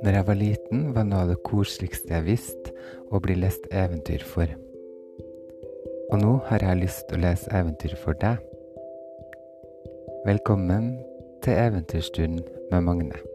Når jeg var liten, var noe av det koseligste jeg visste å bli lest eventyr for. Og nå har jeg lyst til å lese eventyr for deg. Velkommen til Eventyrstunden med Magne.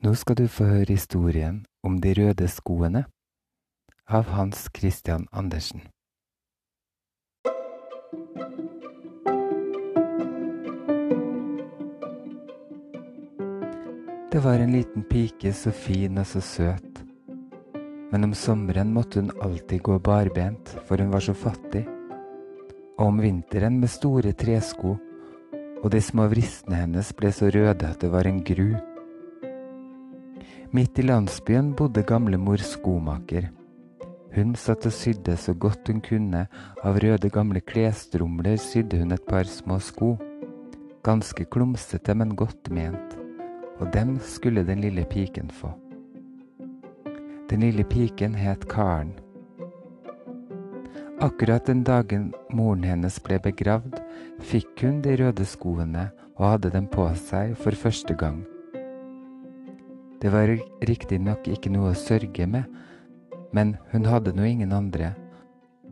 Nå skal du få høre historien om de røde skoene av Hans Christian Andersen. Det var en liten pike så fin og så søt. Men om sommeren måtte hun alltid gå barbent, for hun var så fattig. Og om vinteren med store tresko, og de små vristene hennes ble så røde at det var en gru. Midt i landsbyen bodde gamlemor skomaker. Hun satt og sydde så godt hun kunne, av røde gamle klesstromler sydde hun et par små sko. Ganske klumsete, men godt ment, og dem skulle den lille piken få. Den lille piken het Karen. Akkurat den dagen moren hennes ble begravd, fikk hun de røde skoene og hadde dem på seg for første gang. Det var riktignok ikke noe å sørge med, men hun hadde nå ingen andre,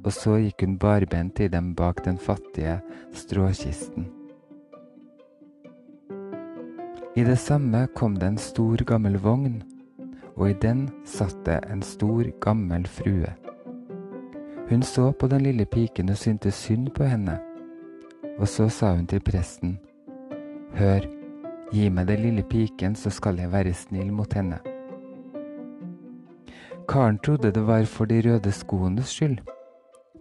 og så gikk hun barbent i dem bak den fattige stråkisten. I det samme kom det en stor, gammel vogn, og i den satt det en stor, gammel frue. Hun så på den lille piken og syntes synd på henne, og så sa hun til presten, Hør, Gi meg den lille piken, så skal jeg være snill mot henne. Karen trodde det var for de røde skoenes skyld,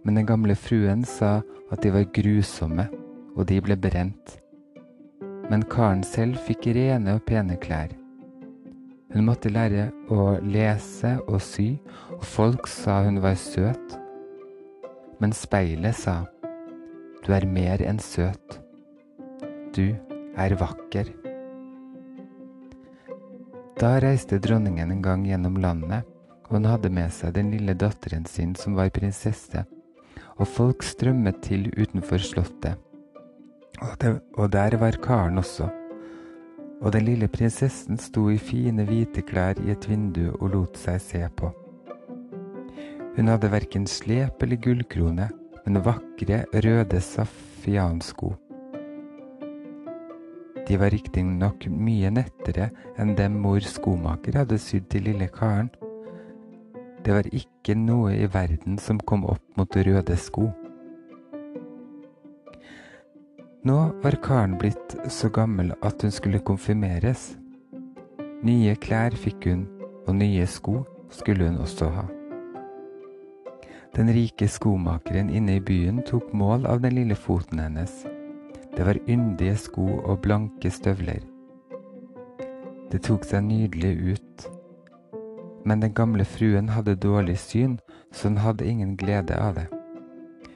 men den gamle fruen sa at de var grusomme, og de ble brent. Men Karen selv fikk rene og pene klær. Hun måtte lære å lese og sy, og folk sa hun var søt. Men speilet sa, du er mer enn søt. Du er vakker. Da reiste dronningen en gang gjennom landet, og hun hadde med seg den lille datteren sin som var prinsesse, og folk strømmet til utenfor slottet. Og, det, og der var Karen også. Og den lille prinsessen sto i fine, hvite klær i et vindu og lot seg se på. Hun hadde verken slep eller gullkrone, men vakre, røde safiansko. De var riktignok mye nettere enn dem mor skomaker hadde sydd til lille Karen. Det var ikke noe i verden som kom opp mot røde sko. Nå var Karen blitt så gammel at hun skulle konfirmeres. Nye klær fikk hun, og nye sko skulle hun også ha. Den rike skomakeren inne i byen tok mål av den lille foten hennes. Det var yndige sko og blanke støvler. Det tok seg nydelig ut. Men den gamle fruen hadde dårlig syn, så hun hadde ingen glede av det.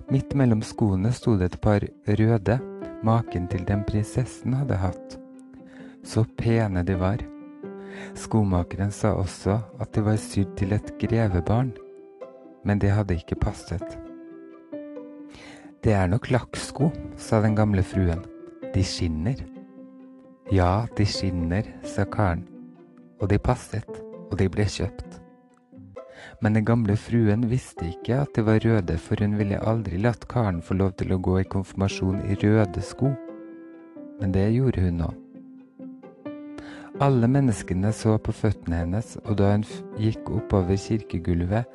Midt mellom skoene sto det et par røde, maken til den prinsessen hadde hatt. Så pene de var. Skomakeren sa også at de var sydd til et grevebarn, men det hadde ikke passet. Det er nok lakksko, sa den gamle fruen. De skinner. Ja, de skinner, sa karen. Og de passet, og de ble kjøpt. Men den gamle fruen visste ikke at de var røde, for hun ville aldri latt karen få lov til å gå i konfirmasjon i røde sko. Men det gjorde hun nå. Alle menneskene så på føttene hennes, og da hun gikk oppover kirkegulvet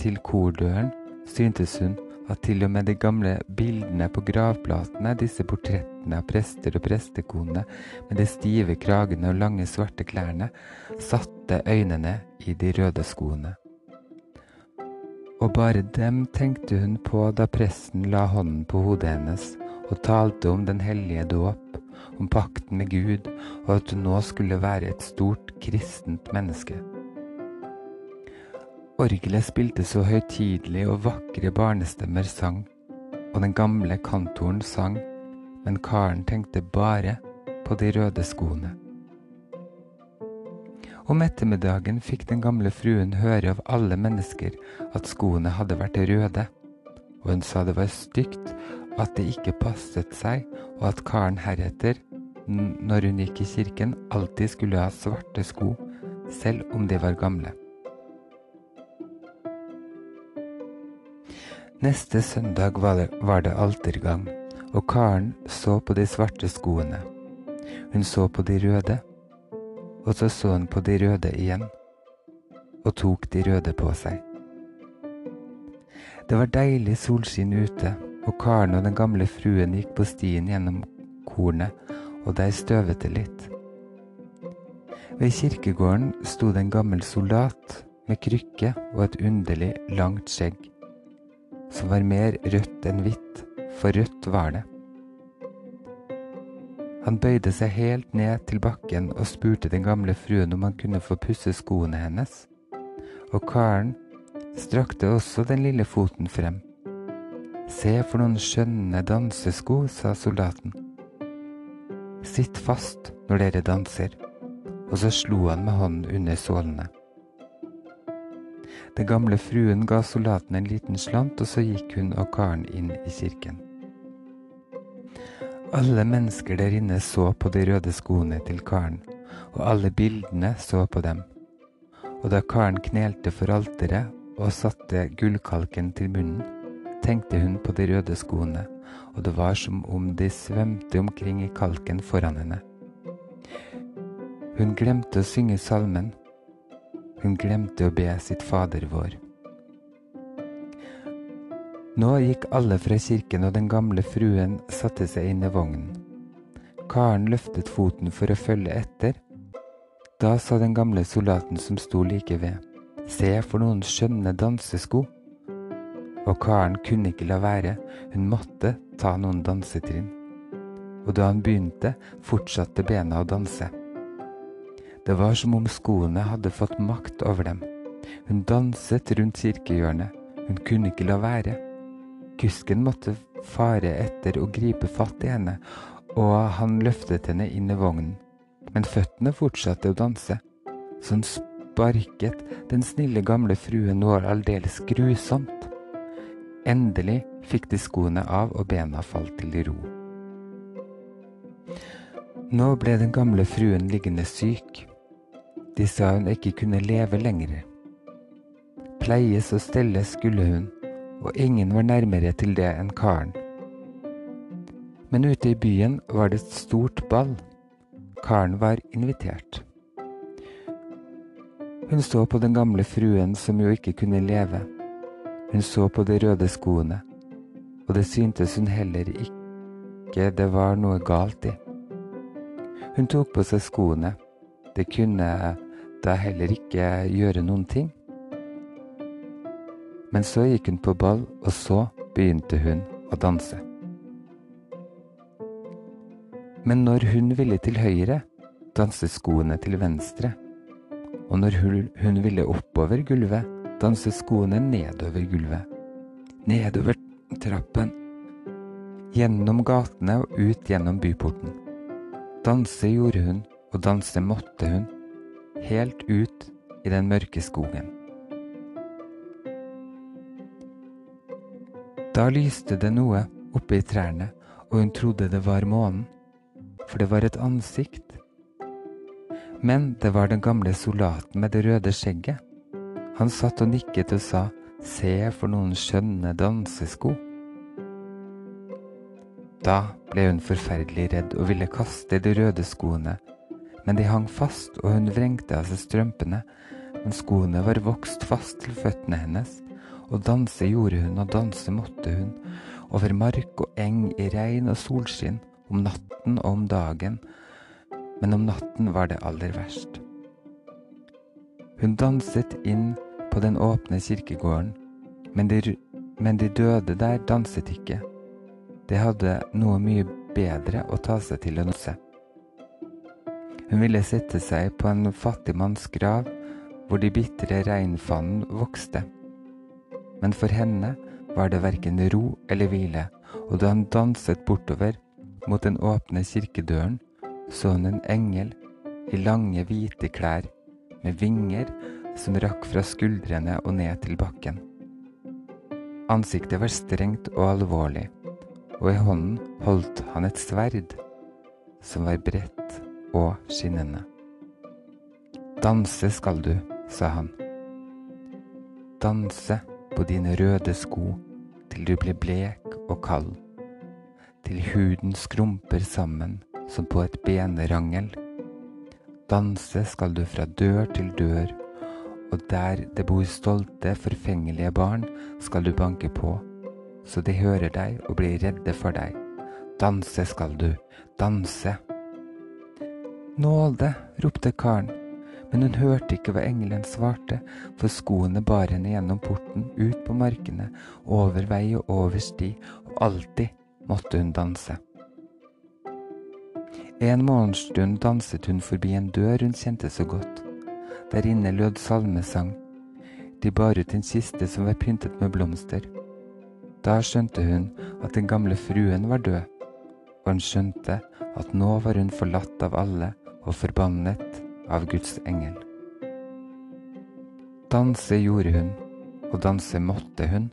til kordøren, syntes hun at til og med de gamle bildene på gravplatene, disse portrettene av prester og prestekonene med de stive kragene og lange, svarte klærne, satte øynene i de røde skoene. Og bare dem tenkte hun på da presten la hånden på hodet hennes og talte om den hellige dåp, om pakten med Gud, og at hun nå skulle være et stort kristent menneske. Orgelet spilte så høytidelig, og vakre barnestemmer sang, og den gamle kantoren sang, men Karen tenkte bare på de røde skoene. Om ettermiddagen fikk den gamle fruen høre av alle mennesker at skoene hadde vært røde, og hun sa det var stygt, at det ikke passet seg, og at karen heretter, når hun gikk i kirken, alltid skulle ha svarte sko, selv om de var gamle. Neste søndag var det, altergang, og Karen så på de svarte skoene. Hun så på de røde, og så så hun på de røde igjen, og tok de røde på seg. Det var deilig solskinn ute, og Karen og den gamle fruen gikk på stien gjennom kornet, og der støvet det litt. Ved kirkegården sto det en gammel soldat med krykke og et underlig langt skjegg som var mer rødt enn hvitt, for rødt var det. Han bøyde seg helt ned til bakken og spurte den gamle fruen om han kunne få pusse skoene hennes, og karen strakte også den lille foten frem. Se for noen skjønne dansesko, sa soldaten. Sitt fast når dere danser, og så slo han med hånden under sålene. Den gamle fruen ga soldaten en liten slant, og så gikk hun og karen inn i kirken. Alle mennesker der inne så på de røde skoene til karen, og alle bildene så på dem. Og da karen knelte for alteret og satte gullkalken til munnen, tenkte hun på de røde skoene, og det var som om de svømte omkring i kalken foran henne. Hun glemte å synge salmen, hun glemte å be sitt Fader vår. Nå gikk alle fra kirken, og den gamle fruen satte seg inn i vognen. Karen løftet foten for å følge etter. Da sa den gamle soldaten som sto like ved, se for noen skjønne dansesko. Og karen kunne ikke la være, hun måtte ta noen dansetrinn. Og da han begynte, fortsatte bena å danse. Det var som om skoene hadde fått makt over dem. Hun danset rundt kirkehjørnet, hun kunne ikke la være. Kusken måtte fare etter og gripe fatt i henne, og han løftet henne inn i vognen. Men føttene fortsatte å danse. Så hun sparket den snille gamle fruen noe aldeles grusomt. Endelig fikk de skoene av, og bena falt til ro. Nå ble den gamle fruen liggende syk. De sa hun ikke kunne leve lenger. Pleies og stelles skulle hun, og ingen var nærmere til det enn karen. Men ute i byen var det et stort ball. Karen var invitert. Hun så på den gamle fruen som jo ikke kunne leve. Hun så på de røde skoene, og det syntes hun heller ikke det var noe galt i. Hun tok på seg skoene det kunne da heller ikke gjøre noen ting. Men så gikk hun på ball, og så begynte hun å danse. Men når hun ville til høyre, danset skoene til venstre. Og når hun ville oppover gulvet, danset skoene nedover gulvet. Nedover trappen. Gjennom gatene og ut gjennom byporten. Danse gjorde hun og danse måtte hun, helt ut i den mørke skogen. Da lyste det noe oppe i trærne, og hun trodde det var månen, for det var et ansikt. Men det var den gamle soldaten med det røde skjegget. Han satt og nikket og sa, Se for noen skjønne dansesko. Da ble hun forferdelig redd og ville kaste de røde skoene men de hang fast, og hun vrengte av seg strømpene, men skoene var vokst fast til føttene hennes, og danse gjorde hun, og danse måtte hun, over mark og eng i regn og solskinn, om natten og om dagen, men om natten var det aller verst. Hun danset inn på den åpne kirkegården, men de, men de døde der danset ikke. De hadde noe mye bedre å ta seg til å danse. Hun ville sette seg på en fattig manns grav, hvor de bitre regnfannen vokste. Men for henne var det verken ro eller hvile, og da han danset bortover mot den åpne kirkedøren, så hun en engel i lange, hvite klær med vinger som rakk fra skuldrene og ned til bakken. Ansiktet var strengt og alvorlig, og i hånden holdt han et sverd som var bredt og skinnende. Danse skal du, sa han. Danse på dine røde sko til du blir blek og kald, til huden skrumper sammen som på et benerangel. Danse skal du fra dør til dør, og der det bor stolte, forfengelige barn, skal du banke på, så de hører deg og blir redde for deg. Danse skal du, danse. Nåde, ropte karen, men hun hørte ikke hva engelen svarte, for skoene bar henne gjennom porten, ut på markene, over vei og over sti, og alltid måtte hun danse. En morgenstund danset hun forbi en dør hun kjente så godt. Der inne lød salmesang. De bar ut en kiste som var pyntet med blomster. Da skjønte hun at den gamle fruen var død, og hun skjønte at nå var hun forlatt av alle og forbannet av Guds engel. Danse gjorde hun, og danse måtte hun.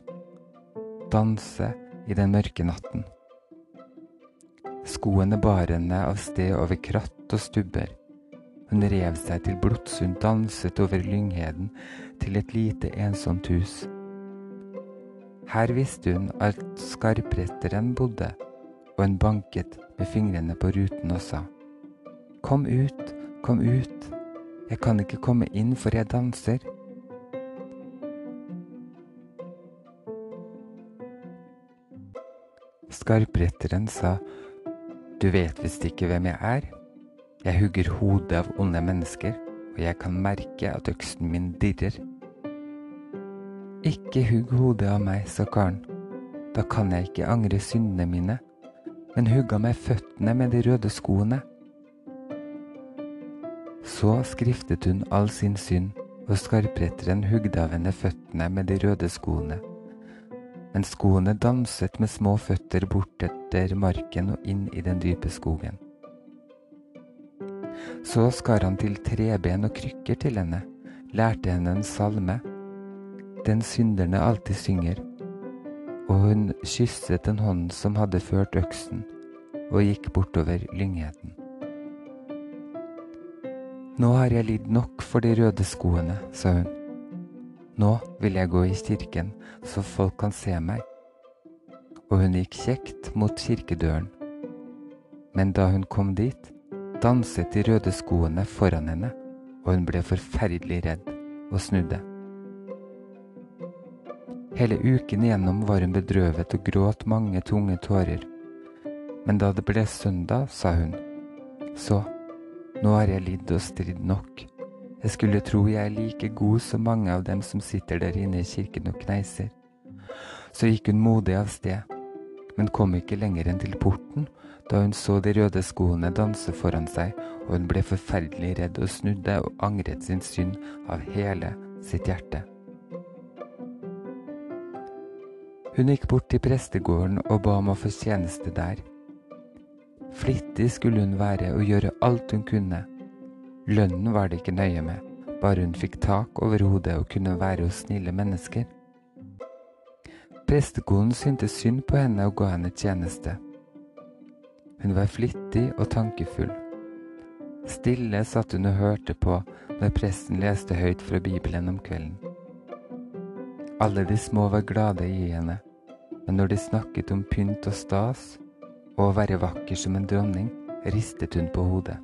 Danse i den mørke natten. Skoene bar henne av sted over kratt og stubber. Hun rev seg til blods, hun danset over Lyngheden til et lite, ensomt hus. Her visste hun at skarpretteren bodde, og hun banket med fingrene på ruten og sa, Kom ut, kom ut, jeg kan ikke komme inn for jeg danser. Skarpretteren sa, du vet visst ikke hvem jeg er. Jeg hugger hodet av onde mennesker, og jeg kan merke at øksen min dirrer. Ikke hugg hodet av meg, sa karen. Da kan jeg ikke angre syndene mine. Men hugg av meg føttene med de røde skoene. Så skriftet hun all sin synd, og skarpretteren hugde av henne føttene med de røde skoene men skoene danset med små føtter bortetter marken og inn i den dype skogen. Så skar han til treben og krykker til henne, lærte henne en salme, den synderne alltid synger, og hun kysset den hånden som hadde ført øksen, og gikk bortover Lyngheten. Nå har jeg lidd nok for de røde skoene, sa hun. Nå vil jeg gå i kirken så folk kan se meg. Og hun gikk kjekt mot kirkedøren. Men da hun kom dit, danset de røde skoene foran henne, og hun ble forferdelig redd og snudde. Hele uken igjennom var hun bedrøvet og gråt mange tunge tårer. Men da det ble søndag, sa hun, så, nå har jeg lidd og stridd nok. Jeg skulle tro jeg er like god som mange av dem som sitter der inne i kirken og kneiser. Så gikk hun modig av sted, men kom ikke lenger enn til porten da hun så de røde skoene danse foran seg, og hun ble forferdelig redd og snudde og angret sin synd av hele sitt hjerte. Hun gikk bort til prestegården og ba om å få tjeneste der. Flittig skulle hun være og gjøre alt hun kunne Lønnen var det ikke nøye med, bare hun fikk tak over hodet og kunne være hos snille mennesker. Prestekonen syntes synd på henne og ga henne tjeneste. Hun var flittig og tankefull. Stille satt hun og hørte på når presten leste høyt fra Bibelen om kvelden. Alle de små var glade i henne, men når de snakket om pynt og stas og å være vakker som en dronning, ristet hun på hodet.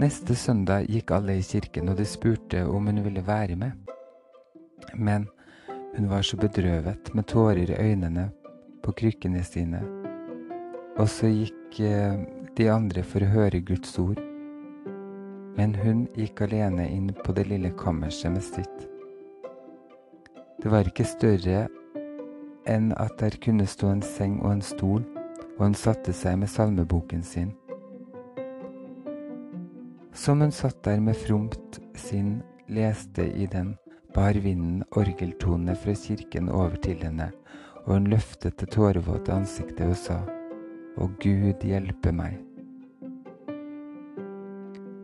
Neste søndag gikk alle i kirken, og de spurte om hun ville være med. Men hun var så bedrøvet, med tårer i øynene, på krykkene sine. Og så gikk eh, de andre for å høre Guds ord. Men hun gikk alene inn på det lille kammerset med sitt. Det var ikke større enn at der kunne stå en seng og en stol, og hun satte seg med salmeboken sin. Som hun satt der med fromt sinn, leste i den, bar vinden orgeltonene fra kirken over til henne, og hun løftet det tårevåte ansiktet og sa, Å Gud hjelpe meg.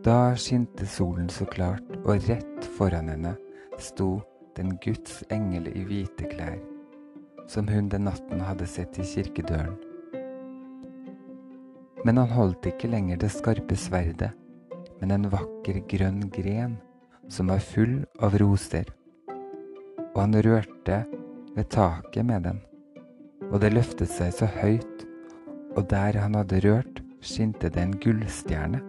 Da skinte solen så klart, og rett foran henne sto den Guds engel i hvite klær, som hun den natten hadde sett i kirkedøren. Men han holdt ikke lenger det skarpe sverdet, men en vakker grønn gren som var full av roser. Og han rørte ved taket med den, og det løftet seg så høyt, og der han hadde rørt, skinte det en gullstjerne.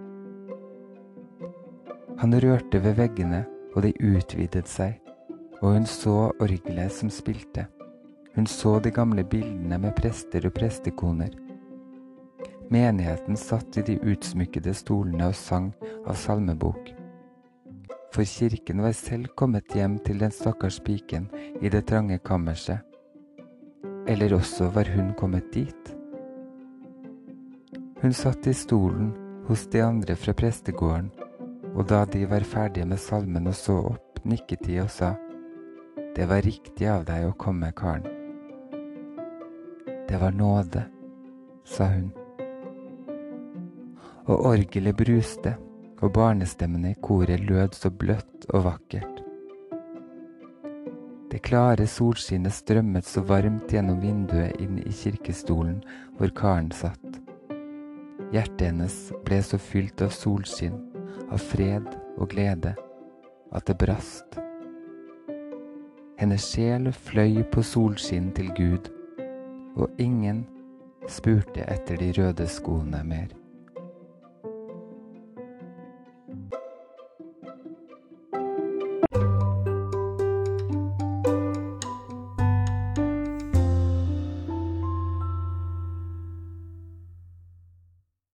Han rørte ved veggene, og de utvidet seg, og hun så orgelet som spilte. Hun så de gamle bildene med prester og prestekoner. Menigheten satt i de utsmykkede stolene og sang av salmebok. For kirken var selv kommet hjem til den stakkars piken i det trange kammerset. Eller også var hun kommet dit. Hun satt i stolen hos de andre fra prestegården og da de var ferdige med salmen og så opp, nikket de og sa, Det var riktig av deg å komme, Karen. Det var nåde, sa hun. Og orgelet bruste, og barnestemmene i koret lød så bløtt og vakkert. Det klare solskinnet strømmet så varmt gjennom vinduet inn i kirkestolen hvor Karen satt. Hjertet hennes ble så fylt av solskinn av fred og glede at det brast. Hennes sjel fløy på solskinn til Gud, og ingen spurte etter de røde skoene mer.